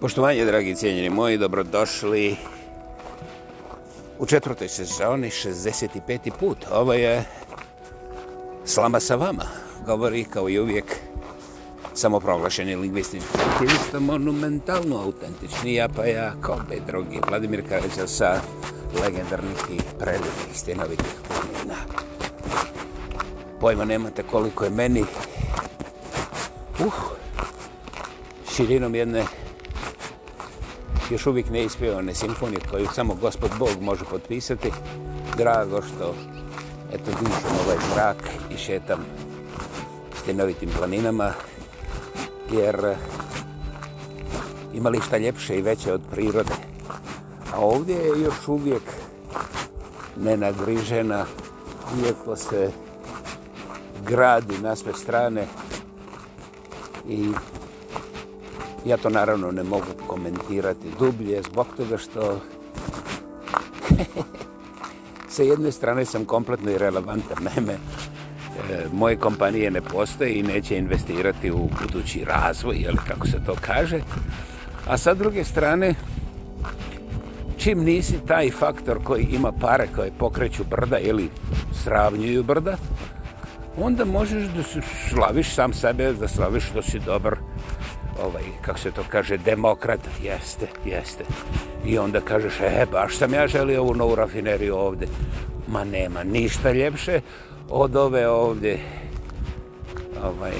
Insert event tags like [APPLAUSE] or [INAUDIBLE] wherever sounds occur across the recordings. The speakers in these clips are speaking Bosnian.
Poštovanje, dragi cijenjeni moji, dobrodošli u četvrtoj sezoni, 65. put. Ovo je Slama sa vama, govori kao i uvijek samoproglašeni lingvistički aktivista, monumentalno autentični, ja pa ja, kao bi drugi, Vladimir Kareća sa legendarnih i prelivnih stenovitih kumina. Pojma nemate koliko je meni, uh, širinom jedne još uvijek ne ispio one simfonije koju samo gospod Bog može potpisati. Drago što eto dušam ovaj zrak i šetam stenovitim planinama jer eh, ima li šta ljepše i veće od prirode. A ovdje je još uvijek nenagrižena iako se gradi na sve strane i Ja to naravno ne mogu komentirati dublje zbog toga što [LAUGHS] sa jedne strane sam kompletno irelevantan. Naime, e, moje kompanije ne postoje i neće investirati u budući razvoj, ali kako se to kaže. A sa druge strane, čim nisi taj faktor koji ima pare koje pokreću brda ili sravnjuju brda, onda možeš da se slaviš sam sebe, da slaviš što si dobar, ovaj, kako se to kaže, demokrat, jeste, jeste. I onda kažeš, e, baš sam ja želio ovu novu rafineriju ovde. Ma nema ništa ljepše od ove ovde ovaj,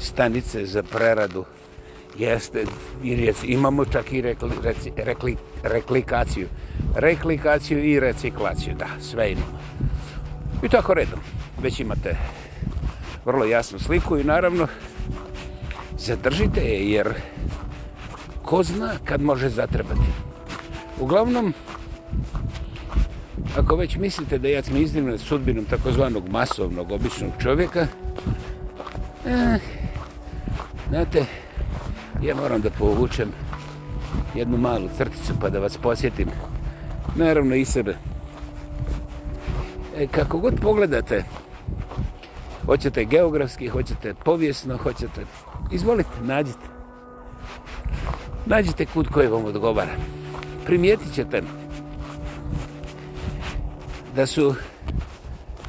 stanice za preradu. Jeste, jer je, imamo čak i rekli, reci, rekli, reklikaciju. Reklikaciju i reciklaciju, da, sve imamo. I tako redom. Već imate vrlo jasnu sliku i naravno zadržite je jer ko zna kad može zatrebati. Uglavnom, ako već mislite da ja sam iznimno sudbinom takozvanog masovnog, običnog čovjeka, eh, znate, ja moram da povučem jednu malu crticu pa da vas posjetim. Naravno i sebe. E, kako god pogledate, hoćete geografski, hoćete povijesno, hoćete... Izvolite, nađite. Nađite kut koji vam odgovara. Primijetit ćete da su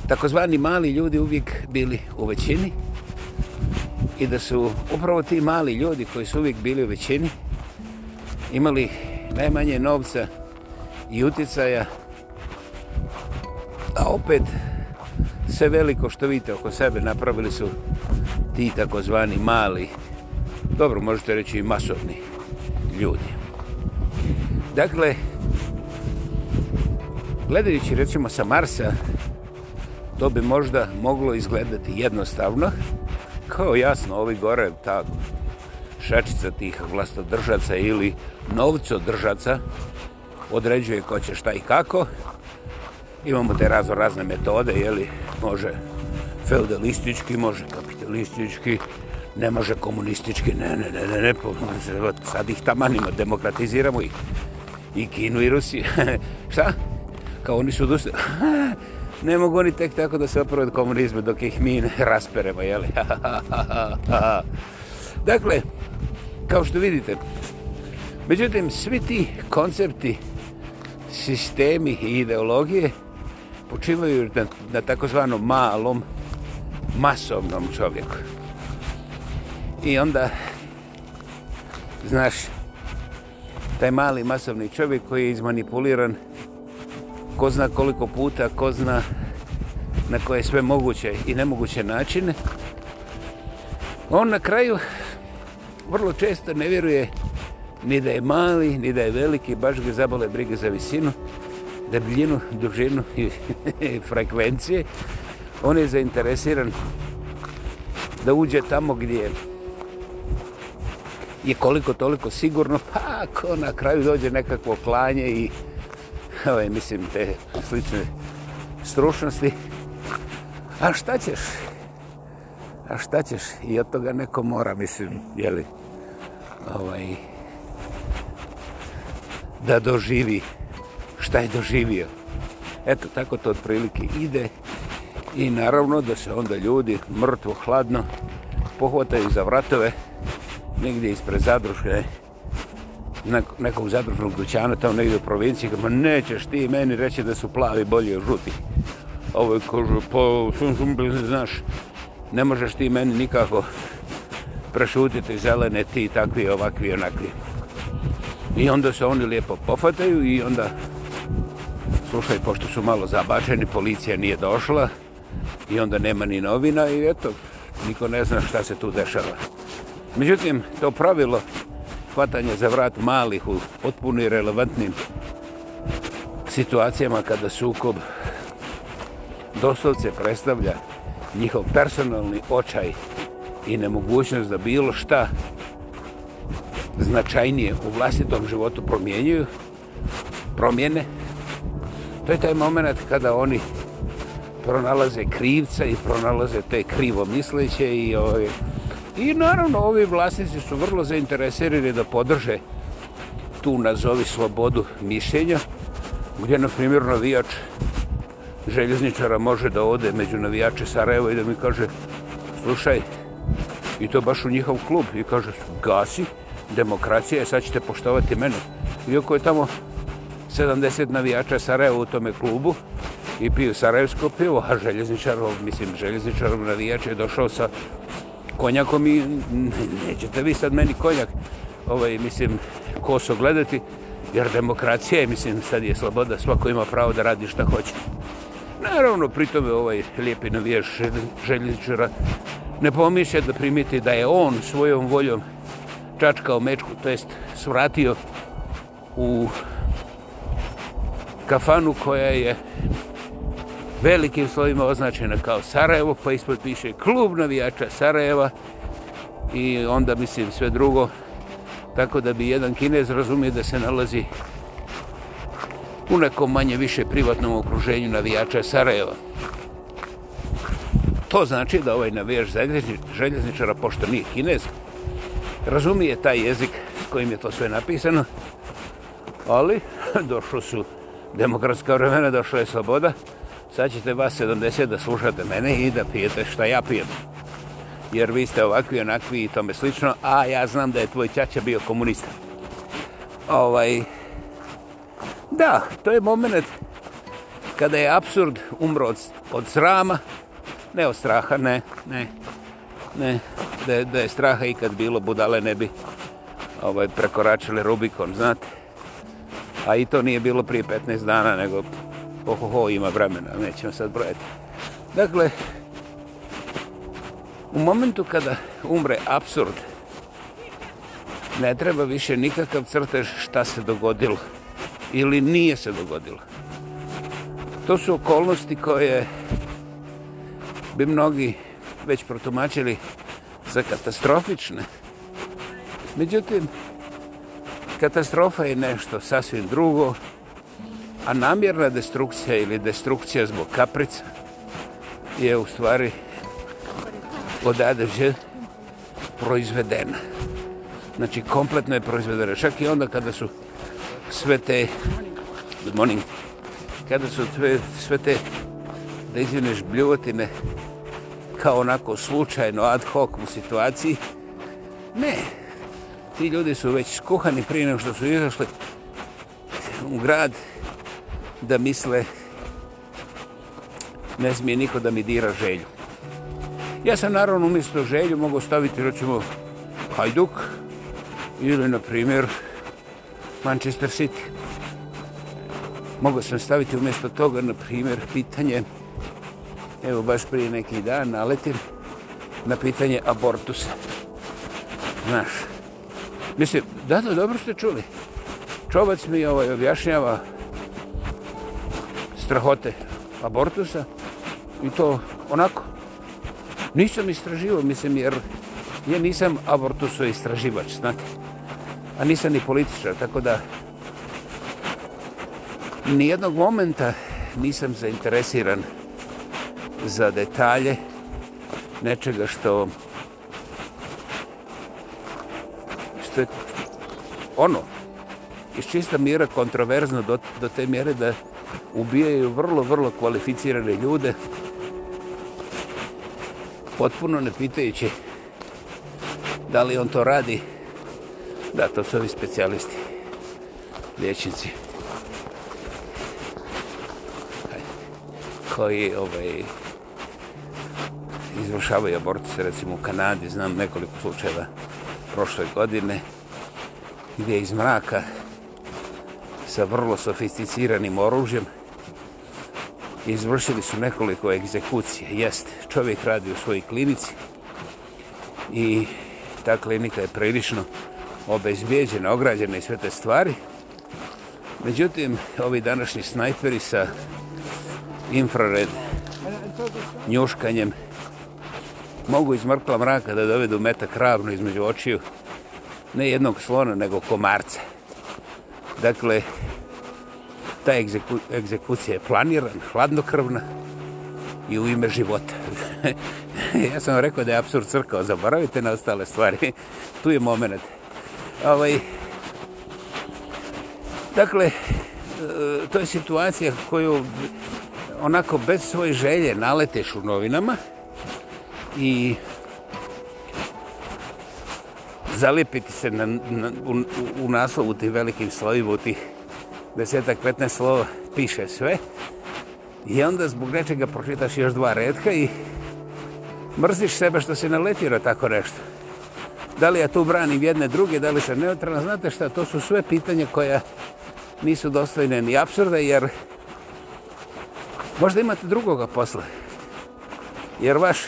takozvani mali ljudi uvijek bili u većini i da su upravo ti mali ljudi koji su uvijek bili u većini imali najmanje novca i utjecaja a opet sve veliko što vidite oko sebe napravili su ti takozvani mali, dobro možete reći i masovni ljudi. Dakle, gledajući recimo sa Marsa, to bi možda moglo izgledati jednostavno, kao jasno ovi gore ta šečica tih vlastodržaca ili novcodržaca određuje ko će šta i kako, imamo te razno razne metode, je li može feudalistički, može kapitalistički, ne može komunistički, ne, ne, ne, ne, ne, sad ih tamanimo, demokratiziramo ih. I Kinu i Rusiju. [LAUGHS] Šta? Kao oni su odustali. [LAUGHS] ne mogu oni tek tako da se oprave od komunizma dok ih mi ne rasperemo, jeli? [LAUGHS] dakle, kao što vidite, međutim, svi ti koncepti, sistemi i ideologije, počivaju na, na takozvanom malom masovnom čovjeku. I onda, znaš, taj mali masovni čovjek koji je izmanipuliran ko zna koliko puta, ko zna na koje sve moguće i nemoguće načine, on na kraju vrlo često ne vjeruje ni da je mali, ni da je veliki, baš ga zabole brige za visinu, debljinu, dužinu i [LAUGHS] frekvencije, on je zainteresiran da uđe tamo gdje je koliko toliko sigurno, pa ako na kraju dođe nekakvo klanje i ovaj, mislim te slične strušnosti, a šta ćeš? A šta ćeš? I od toga neko mora, mislim, jeli, ovaj, da doživi. Da doživi šta je doživio. Eto, tako to otprilike ide i naravno da se onda ljudi mrtvo hladno pohvataju za vratove negdje ispred zadružne nekog zadružnog dućana tamo negdje u provinciji kao, nećeš ti meni reći da su plavi bolje od žuti. Ovo je kože, pa, sum, sum, znaš, ne možeš ti meni nikako prešutiti zelene ti takvi, ovakvi, onakvi. I onda se oni lijepo pofataju i onda slušaj, pošto su malo zabačeni, policija nije došla i onda nema ni novina i eto, niko ne zna šta se tu dešava. Međutim, to pravilo hvatanje za vrat malih u potpuno relevantnim situacijama kada sukob doslovce predstavlja njihov personalni očaj i nemogućnost da bilo šta značajnije u vlastitom životu promijenjuju, promijene, To je taj moment kada oni pronalaze krivca i pronalaze te krivo misleće i ovaj, i naravno ovi vlasnici su vrlo zainteresirani da podrže tu nazovi slobodu mišljenja gdje na primjer navijač željezničara može da ode među navijače Sarajeva i da mi kaže slušaj i to baš u njihov klub i kaže gasi demokracija je sad ćete poštovati mene iako je tamo 70 navijača Sarajeva u tome klubu i piju sarajevsko pivo, a željezničarov, mislim, željezničarov navijač je došao sa konjakom i nećete vi sad meni konjak, ovaj, mislim, koso gledati, jer demokracija je, mislim, sad je sloboda, svako ima pravo da radi šta hoće. Naravno, pritom je ovaj lijepi navijač željezničara ne pomisje da primiti da je on svojom voljom čačkao mečku, to jest svratio u kafanu koja je velikim slovima označena kao Sarajevo, pa ispod piše klub navijača Sarajeva i onda mislim sve drugo. Tako da bi jedan kinez razumio da se nalazi u nekom manje više privatnom okruženju navijača Sarajeva. To znači da ovaj navijač željezničara, pošto nije kinez, razumije taj jezik kojim je to sve napisano, ali [LAUGHS] došlo su demokratska vremena, došla je sloboda. Sad ćete vas 70 da slušate mene i da pijete šta ja pijem. Jer vi ste ovakvi, onakvi i tome slično, a ja znam da je tvoj ćača bio komunista. Ovaj, da, to je moment kada je absurd umro od, od srama, ne od straha, ne, ne, ne, da je, da je straha ikad bilo budale ne bi ovaj, prekoračili Rubikon, znate. A i to nije bilo prije 15 dana, nego ohoho, ima vremena, nećemo sad brojati. Dakle, u momentu kada umre absurd, ne treba više nikakav crtež šta se dogodilo ili nije se dogodilo. To su okolnosti koje bi mnogi već protumačili za katastrofične. Međutim, Katastrofa je nešto sasvim drugo, a namjerna destrukcija ili destrukcija zbog kaprica je u stvari od adeže proizvedena. Znači, kompletno je proizvedena. Čak i onda kada su sve te... Good morning. Kada su sve, sve te, da izvineš, bljuvotine kao onako slučajno, ad hoc u situaciji, ne, ti ljudi su već skuhani prije nego što su izašli u grad da misle ne smije niko da mi dira želju. Ja sam naravno umjesto želju mogu staviti recimo Hajduk ili na primjer Manchester City. Mogu sam staviti umjesto toga na primjer pitanje evo baš prije neki dan naletim na pitanje abortusa. Znaš, Mislim, da, da, dobro ste čuli. Čovac mi ovaj objašnjava strahote abortusa i to onako. Nisam istraživo, mislim, jer ja nisam abortuso istraživač, znate. A nisam ni političar, tako da nijednog momenta nisam zainteresiran za detalje nečega što ono, iz čista mira kontroverzno do, do te mjere da ubijaju vrlo, vrlo kvalificirane ljude, potpuno ne pitajući da li on to radi, da, to su ovi specijalisti, liječnici, koji ovaj, izvršavaju aborcije, recimo u Kanadi, znam nekoliko slučajeva prošle godine, ide iz mraka sa vrlo sofisticiranim oružjem. Izvršili su nekoliko egzekucija. Jest, čovjek radi u svojoj klinici i ta klinika je prilično obezbijeđena, ograđena i sve te stvari. Međutim, ovi današnji snajperi sa infrared njuškanjem mogu iz mrkla mraka da dovedu metak ravno između očiju ne jednog slona, nego komarca. Dakle, ta egzeku, egzekucija je planirana, hladnokrvna i u ime života. [LAUGHS] ja sam vam rekao da je absurd crkao, zaboravite na ostale stvari. [LAUGHS] tu je moment. Ovaj, dakle, e, to je situacija koju onako bez svoje želje naleteš u novinama i zalipiti se na, na, u, u naslovu tih velikim slovima, u tih desetak, petne slova, piše sve. I onda zbog nečega pročitaš još dva redka i mrziš sebe što se naletira tako nešto. Da li ja tu branim jedne druge, da li sam neutralna, znate šta, to su sve pitanja koja nisu dostojne ni absurda, jer možda imate drugoga posla. Jer vaš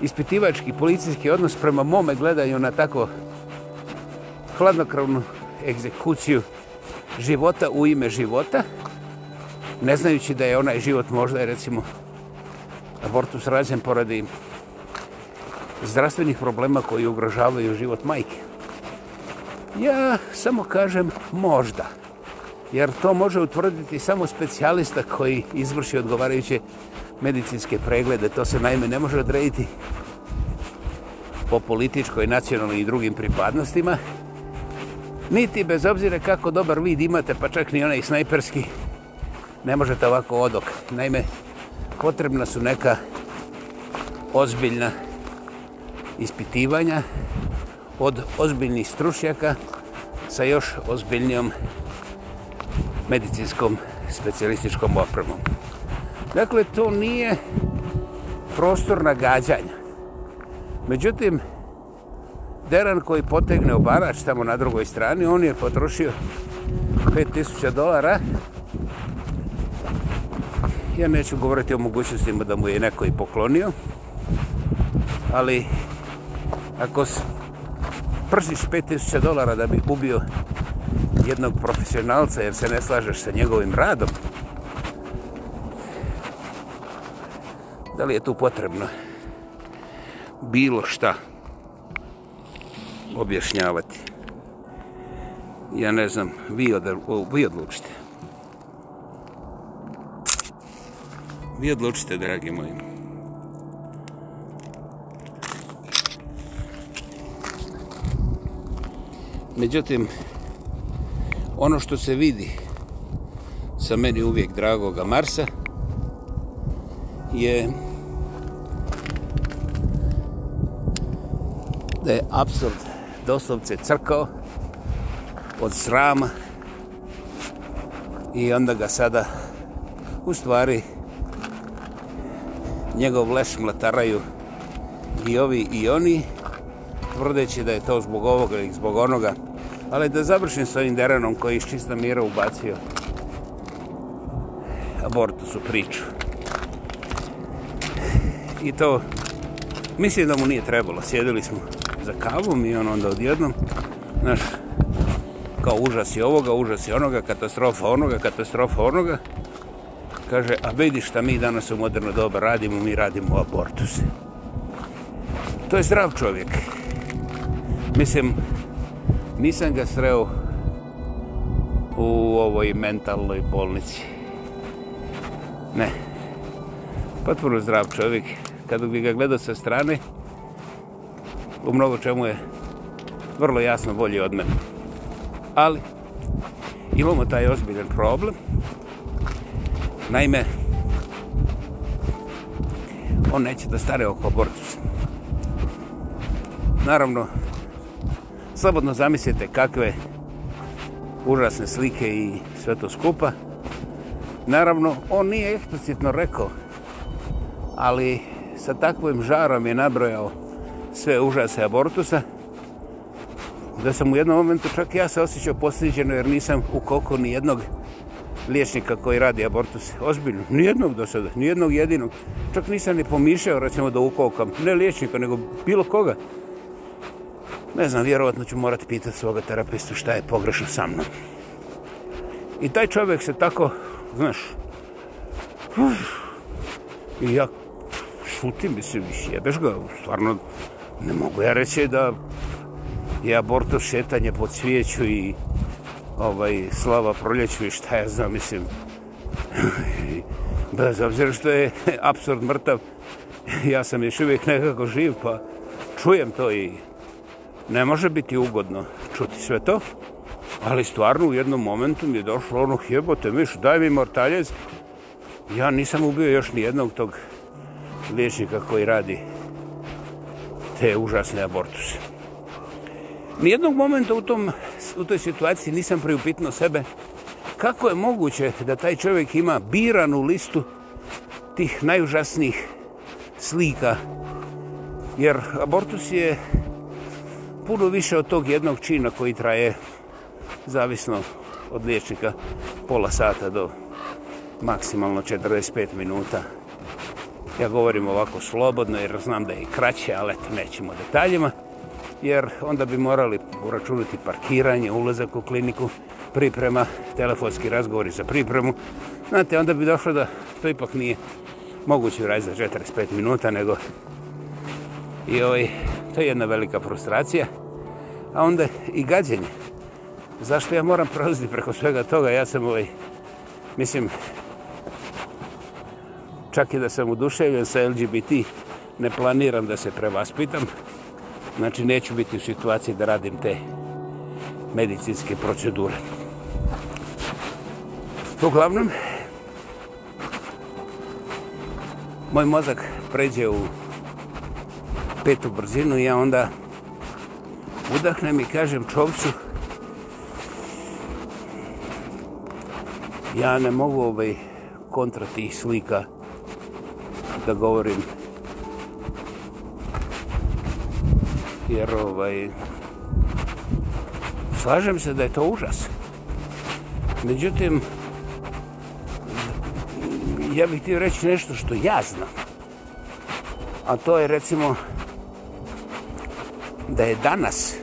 ispitivački policijski odnos prema mome gledanju na tako hladnokravnu egzekuciju života u ime života, ne znajući da je onaj život možda, recimo, abortus rađen poradi zdravstvenih problema koji ugrožavaju život majke. Ja samo kažem možda, jer to može utvrditi samo specijalista koji izvrši odgovarajuće medicinske preglede, to se naime ne može odrediti po političkoj, nacionalnim i drugim pripadnostima, niti bez obzira kako dobar vid imate, pa čak ni onaj snajperski, ne možete ovako odok. Naime, potrebna su neka ozbiljna ispitivanja od ozbiljnih strušjaka sa još ozbiljnijom medicinskom specijalističkom opremom. Dakle, to nije prostor nagađanja. Međutim, Deran koji potegne obarač tamo na drugoj strani, on je potrošio 5000 dolara. Ja neću govoriti o mogućnostima da mu je neko i poklonio, ali ako pržiš 5000 dolara da bi ubio jednog profesionalca jer se ne slažeš sa njegovim radom, da li je tu potrebno bilo šta objašnjavati. Ja ne znam, vi, vi odlučite. Vi odlučite, dragi moji. Međutim, ono što se vidi sa meni uvijek dragoga Marsa je da je apsurd doslovce crkao od srama i onda ga sada u stvari njegov leš mlataraju i ovi i oni tvrdeći da je to zbog ovoga ili zbog onoga ali da završim s ovim derenom koji iz čista mira ubacio abortus u priču i to mislim da mu nije trebalo sjedili smo za kavom i on onda odjednom, znaš, kao užas je ovoga, užas je onoga, katastrofa onoga, katastrofa onoga. Kaže, a vidi šta mi danas u moderno doba radimo, mi radimo abortuse. To je zdrav čovjek. Mislim, nisam ga sreo u ovoj mentalnoj bolnici. Ne. Potpuno zdrav čovjek. Kad bi ga gledao sa strane, u mnogo čemu je vrlo jasno bolji od mene. Ali, imamo taj ozbiljen problem. Naime, on neće da stare oko abortusa. Naravno, slobodno zamislite kakve užasne slike i sve to skupa. Naravno, on nije eksplicitno rekao, ali sa takvim žarom je nabrojao sve užase abortusa, da sam u jednom momentu čak ja se osjećao posljeđeno jer nisam u koku ni jednog liječnika koji radi abortus. Ozbiljno, ni jednog do sada, ni jednog jedinog. Čak nisam ni pomišljao recimo da ukokam, ne liječnika, nego bilo koga. Ne znam, vjerovatno ću morati pitati svoga terapistu šta je pogrešno sa mnom. I taj čovjek se tako, znaš, uf, i ja šutim, mislim, jebeš ga, stvarno, ne mogu ja reći da je aborto šetanje pod svijeću i ovaj, slava proljeću i šta ja znam, mislim, [LAUGHS] bez obzira što je absurd [LAUGHS] mrtav, ja sam još uvijek nekako živ, pa čujem to i ne može biti ugodno čuti sve to, ali stvarno u jednom momentu mi je došlo ono, jebote, miš, daj mi mortaljez, ja nisam ubio još ni jednog tog liječnika koji radi te užasne abortuse. Nijednog momenta u, tom, u toj situaciji nisam priupitno sebe kako je moguće da taj čovjek ima biranu listu tih najužasnijih slika. Jer abortus je puno više od tog jednog čina koji traje zavisno od liječnika pola sata do maksimalno 45 minuta. Ja govorim ovako slobodno jer znam da je kraće, ali eto nećemo detaljima. Jer onda bi morali uračunati parkiranje, ulazak u kliniku, priprema, telefonski razgovori za pripremu. Znate, onda bi došlo da to ipak nije moguće raditi za 45 minuta, nego i ovaj, to je jedna velika frustracija. A onda i gađenje. Zašto ja moram prolaziti preko svega toga? Ja sam ovaj, mislim, čak i da sam uduševljen sa LGBT, ne planiram da se prevaspitam. Znači, neću biti u situaciji da radim te medicinske procedure. Uglavnom, moj mozak pređe u petu brzinu i ja onda udahnem i kažem čovcu ja ne mogu ovaj kontra tih slika učiniti da govorim. Jer ovaj... Slažem se da je to užas. Međutim, ja bih ti reći nešto što ja znam. A to je recimo da je danas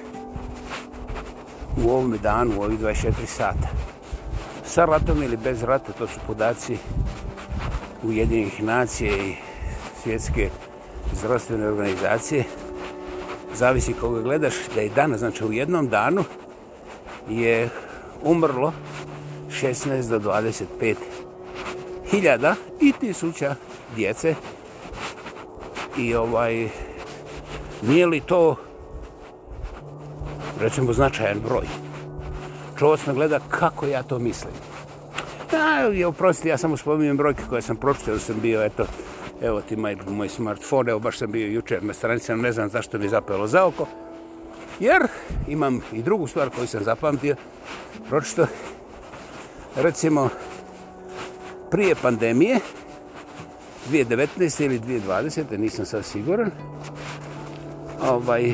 u ovom danu, u ovih 24 sata, sa ratom ili bez rata, to su podaci Ujedinih nacije i svjetske zdravstvene organizacije, zavisi koga gledaš, da je dana, znači u jednom danu je umrlo 16 do 25 hiljada i tisuća djece. I ovaj, nije li to, recimo, značajan broj? Čovac me gleda kako ja to mislim. Da, je, oprosti, ja samo spominjem brojke koje sam pročitio, da sam bio, eto, evo ti moj, moj smartfon, evo baš sam bio jučer na stranici, ne znam zašto mi zapelo za oko, jer imam i drugu stvar koju sam zapamtio, pročito, recimo, prije pandemije, 2019. ili 2020. nisam sad siguran, ovaj,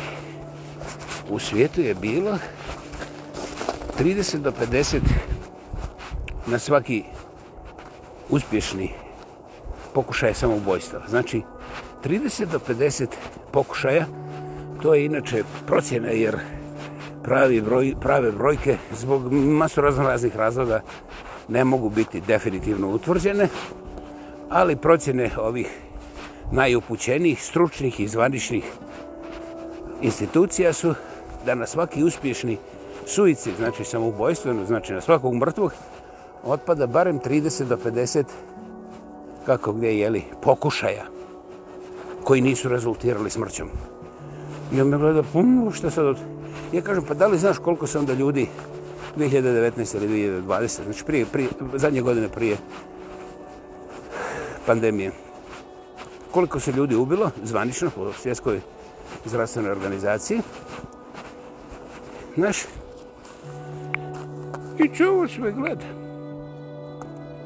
u svijetu je bilo 30 do 50 na svaki uspješni pokušaja samoubojstava. Znači, 30 do 50 pokušaja, to je inače procjena, jer pravi broj, prave brojke zbog masu razno raznih razloga ne mogu biti definitivno utvrđene, ali procjene ovih najupućenijih, stručnih i zvaničnih institucija su da na svaki uspješni suicid, znači samoubojstveno, znači na svakog mrtvog, otpada barem 30 do 50 pokušaja kako gdje jeli, pokušaja koji nisu rezultirali smrćom. I on me gleda, pum, hm, šta sad od... Ja kažem, pa da li znaš koliko se onda ljudi 2019. ili 2020. znači prije, prije, zadnje godine prije pandemije, koliko se ljudi ubilo zvanično u svjetskoj zdravstvenoj organizaciji. Znaš, i čovo sve gleda.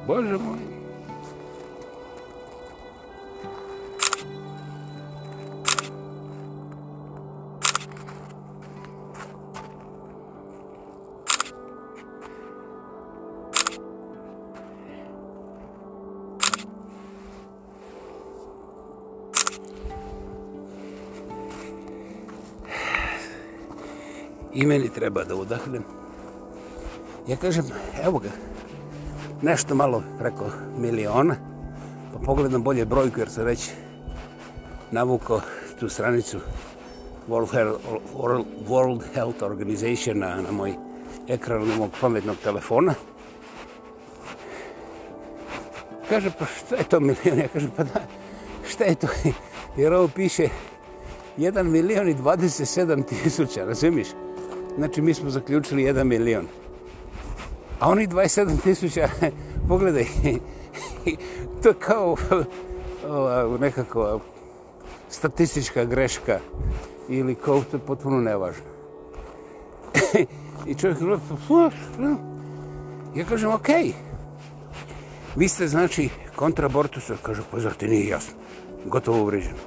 Bože moj, i meni treba da udahnem. Ja kažem, evo ga, nešto malo preko miliona, pa pogledam bolje brojku jer sam već navukao tu stranicu World Health, World Health Organization na, na moj ekran mog pametnog telefona. Kaže, pa šta je to milion? Ja kažem, pa da, šta je to? Jer ovo piše 1 milion i 27 tisuća, razumiš? znači mi smo zaključili 1 milion. A oni 27 tisuća, [LAUGHS] pogledaj, [LAUGHS] to je kao [LAUGHS] ova, nekako statistička greška ili kao to je potpuno nevažno. I čovjek je gleda, pa, pa, ja kažem, okej, okay. vi ste znači kontra abortusa, kaže, pa zar ti nije jasno, gotovo uvriženo.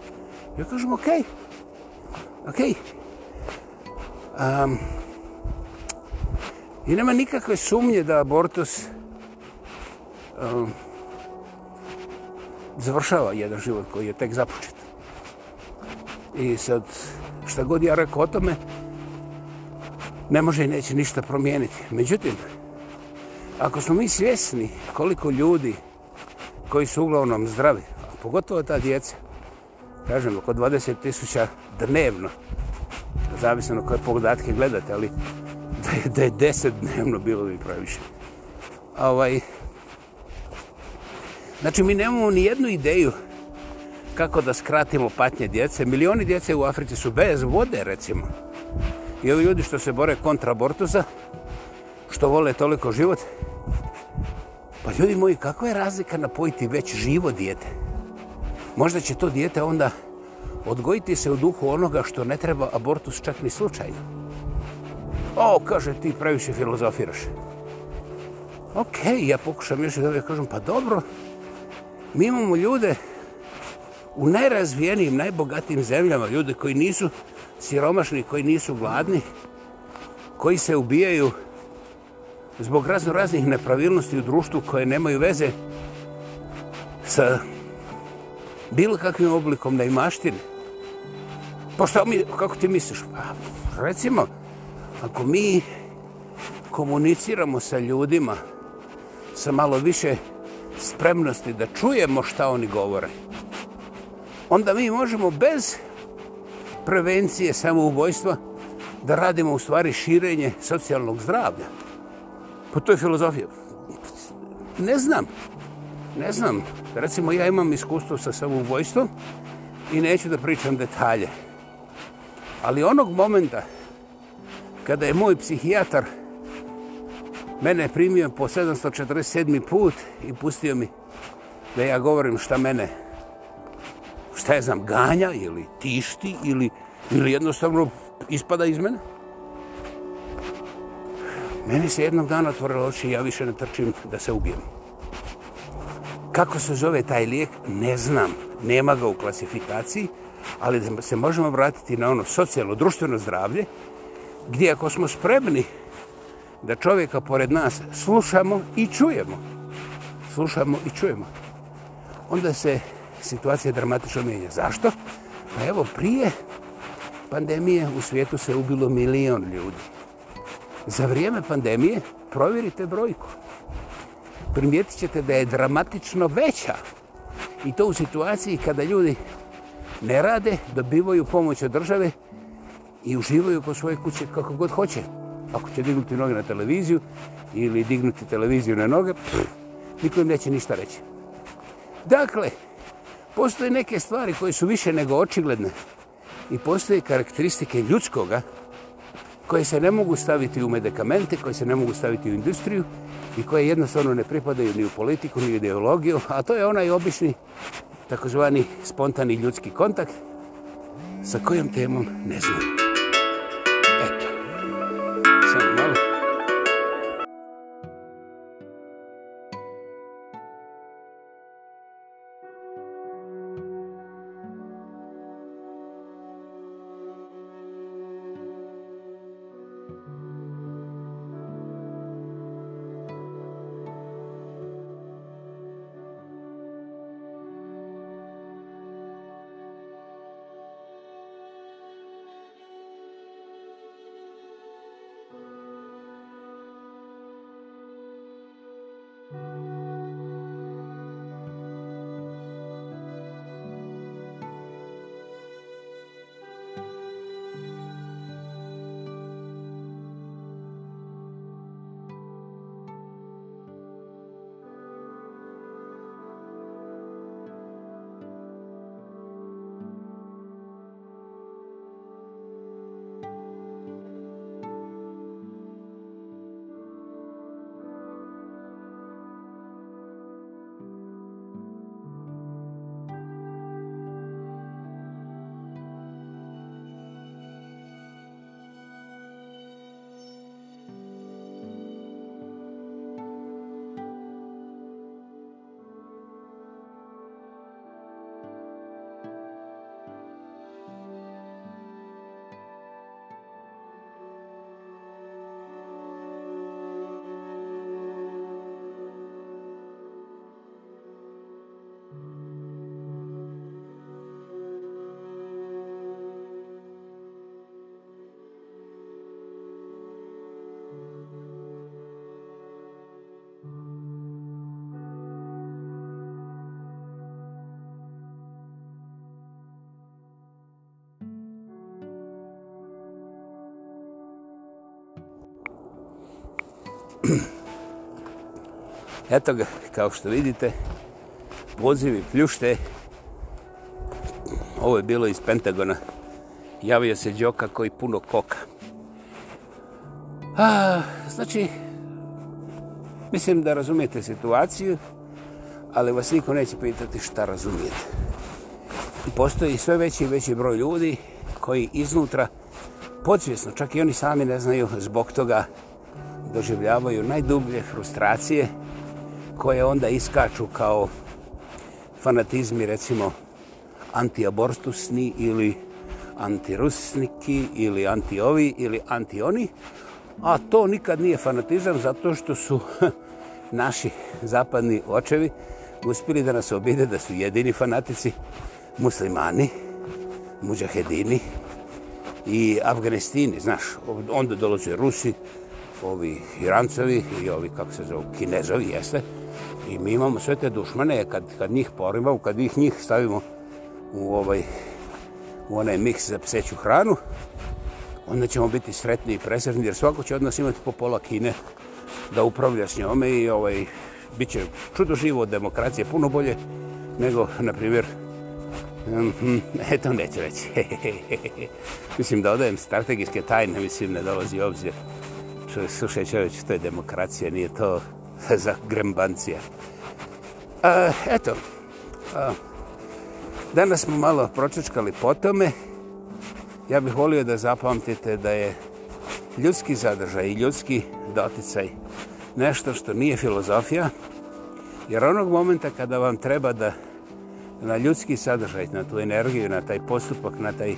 Ja kažem, okej, okay. okej, okay. um, I nema nikakve sumnje da abortus um, završava jedan život koji je tek započet. I sad, šta god ja rekao o tome, ne može i neće ništa promijeniti. Međutim, ako smo mi svjesni koliko ljudi koji su uglavnom zdravi, a pogotovo ta djeca, kažem, oko 20 tisuća dnevno, zavisno na koje podatke gledate, ali Ovaj, da je deset dnevno bilo bi previše. Ovaj, znači, mi nemamo ni jednu ideju kako da skratimo patnje djece. Milioni djece u Africi su bez vode, recimo. I ovi ljudi što se bore kontra abortusa, što vole toliko život, pa ljudi moji, kako je razlika napojiti već živo djete? Možda će to djete onda odgojiti se u duhu onoga što ne treba abortus čak ni slučajno. O, kaže, ti previše filozofiraš. Okej, okay, ja pokušam još jedan, ja kažem, pa dobro, mi imamo ljude u najrazvijenijim, najbogatijim zemljama, ljude koji nisu siromašni, koji nisu gladni, koji se ubijaju zbog razno raznih nepravilnosti u društvu koje nemaju veze sa bilo kakvim oblikom neimaštine. Pa šta mi, kako ti misliš? Pa, recimo, ako mi komuniciramo sa ljudima sa malo više spremnosti da čujemo šta oni govore, onda mi možemo bez prevencije samoubojstva da radimo u stvari širenje socijalnog zdravlja. Po toj filozofiji. Ne znam. Ne znam. Recimo, ja imam iskustvo sa samoubojstvom i neću da pričam detalje. Ali onog momenta kada je moj psihijatar mene primio po 747. put i pustio mi da ja govorim šta mene, šta je znam, ganja ili tišti ili, ili jednostavno ispada iz mene. Meni se jednog dana otvorilo oči i ja više ne trčim da se ubijem. Kako se zove taj lijek, ne znam. Nema ga u klasifikaciji, ali se možemo vratiti na ono socijalno, društveno zdravlje, gdje ako smo spremni da čovjeka pored nas slušamo i čujemo, slušamo i čujemo, onda se situacija dramatično mijenja. Zašto? Pa evo, prije pandemije u svijetu se ubilo milion ljudi. Za vrijeme pandemije provjerite brojku. Primijetit ćete da je dramatično veća. I to u situaciji kada ljudi ne rade, dobivaju pomoć od države, i uživaju po svoje kuće kako god hoće. Ako će dignuti noge na televiziju ili dignuti televiziju na noge, pff, niko im neće ništa reći. Dakle, postoje neke stvari koje su više nego očigledne i postoje karakteristike ljudskoga koje se ne mogu staviti u medikamente, koje se ne mogu staviti u industriju i koje jednostavno ne pripadaju ni u politiku, ni u ideologiju, a to je onaj obični takozvani spontani ljudski kontakt sa kojom temom ne znam. [CLEARS THROAT] Eto ga, kao što vidite, pozivi pljušte. Ovo je bilo iz Pentagona. Javio se Đoka koji puno koka. A, ah, znači, mislim da razumijete situaciju, ali vas niko neće pitati šta razumijete. Postoji sve veći i veći broj ljudi koji iznutra, podsvjesno, čak i oni sami ne znaju zbog toga, doživljavaju najdublje frustracije koje onda iskaču kao fanatizmi recimo antiabortusni ili antirusniki ili antiovi ili antioni, a to nikad nije fanatizam zato što su [LAUGHS] naši zapadni očevi uspili da nas obide da su jedini fanatici muslimani, muđahedini i afganistini, znaš, onda dolaze Rusi, ovi Hirancevi i ovi, kako se zove, Kinezovi, jeste. I mi imamo sve te dušmane, kad, kad njih porimamo, kad ih njih stavimo u ovaj, u onaj miks za pseću hranu, onda ćemo biti sretni i presrećni, jer svako će od nas imati po pola Kine da upravlja s njome i ovaj, bit će čudo živo, demokracije puno bolje nego, na primjer, Mm -hmm, [LAUGHS] eto, neću reći. [LAUGHS] mislim da odajem strategijske tajne, mislim, ne dolazi obzir čovjek, slušaj čovjek, to je demokracija, nije to [LAUGHS] za grembancija. A, eto, a, danas smo malo pročečkali po tome. Ja bih volio da zapamtite da je ljudski zadržaj i ljudski doticaj nešto što nije filozofija, jer onog momenta kada vam treba da na ljudski sadržaj, na tu energiju, na taj postupak, na taj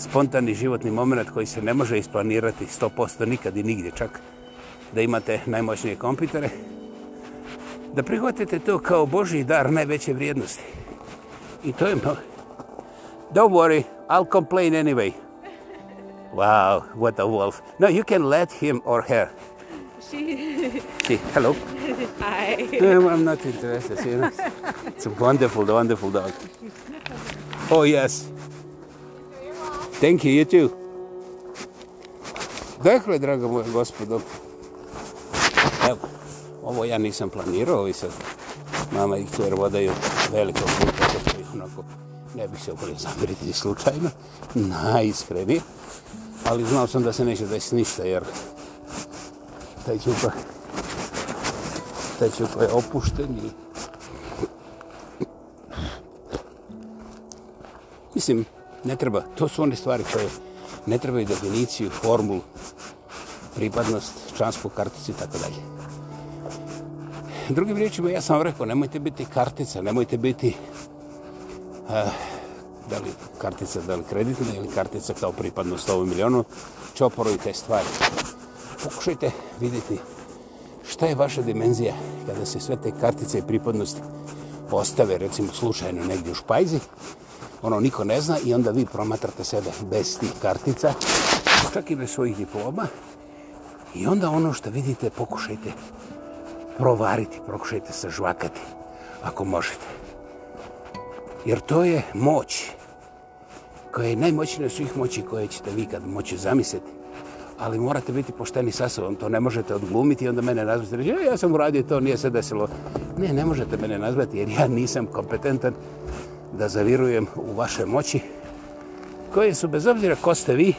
spontani životni moment koji se ne može isplanirati 100% nikad i nigdje čak da imate najmoćnije kompitere, da prihvatite to kao Boži dar najveće vrijednosti. I to je moj. Don't worry, I'll complain anyway. Wow, what a wolf. No, you can let him or her. She. She, hello. Hi. No, I'm not interested. It's a wonderful, wonderful dog. Oh, yes. Thank you, you too. Dakle, draga moja gospodo, evo, ovo ja nisam planirao, ovi sad mama i kjer vodaju veliko puta, da bi ih onako, ne bih se ovdje zamiriti slučajno, najiskrenije, ali znao sam da se neće desiti ništa, jer taj čupak, taj čupak je opušten i Mislim, ne treba. To su one stvari koje ne trebaju definiciju, formulu, pripadnost, člansku karticu i tako dalje. Drugim riječima, ja sam vam rekao, nemojte biti kartica, nemojte biti uh, da li kartica, da li kreditna ili kartica kao pripadnost ovom milionu, čoporu i te stvari. Pokušajte vidjeti šta je vaša dimenzija kada se sve te kartice i pripadnosti ostave, recimo slučajno negdje u špajzi, ono niko ne zna i onda vi promatrate sebe bez tih kartica, čak i bez svojih diploma. I onda ono što vidite pokušajte provariti, pokušajte sažvakati ako možete. Jer to je moć koja je najmoćnija od svih moći koje ćete vi kad moći zamisliti. Ali morate biti pošteni sa sobom, to ne možete odglumiti i onda mene nazvati reći, e, ja sam uradio to, nije se desilo. Ne, ne možete mene nazvati jer ja nisam kompetentan da zavirujem u vaše moći, koje su bez obzira ko ste vi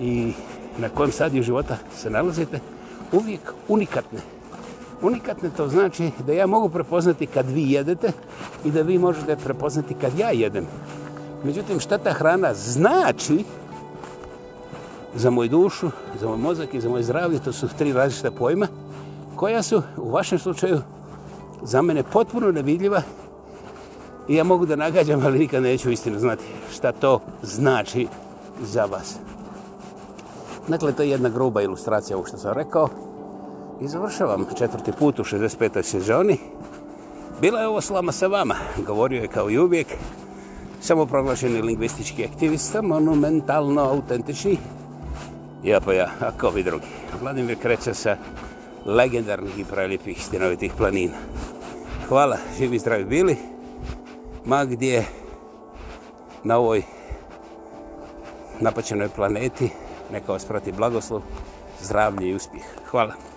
i na kojem sadnju života se nalazite, uvijek unikatne. Unikatne to znači da ja mogu prepoznati kad vi jedete i da vi možete prepoznati kad ja jedem. Međutim, šta ta hrana znači za moju dušu, za moj mozak i za moje zdravlje, to su tri različite pojma, koja su u vašem slučaju za mene potpuno nevidljiva I ja mogu da nagađam, ali nikad neću istinu znati šta to znači za vas. Dakle, to je jedna gruba ilustracija ovo što sam rekao. I završavam četvrti put u 65. sezoni. Bila je ovo slama sa vama, govorio je kao i uvijek. Samoproglašeni lingvistički aktivista, monumentalno autentični. Ja pa ja, a ko vi drugi? Vladimir kreće sa legendarnih i prelipih stinovitih planina. Hvala, živi zdravi bili ma gdje na ovoj napačenoj planeti neka vas prati blagoslov, zdravlje i uspjeh. Hvala.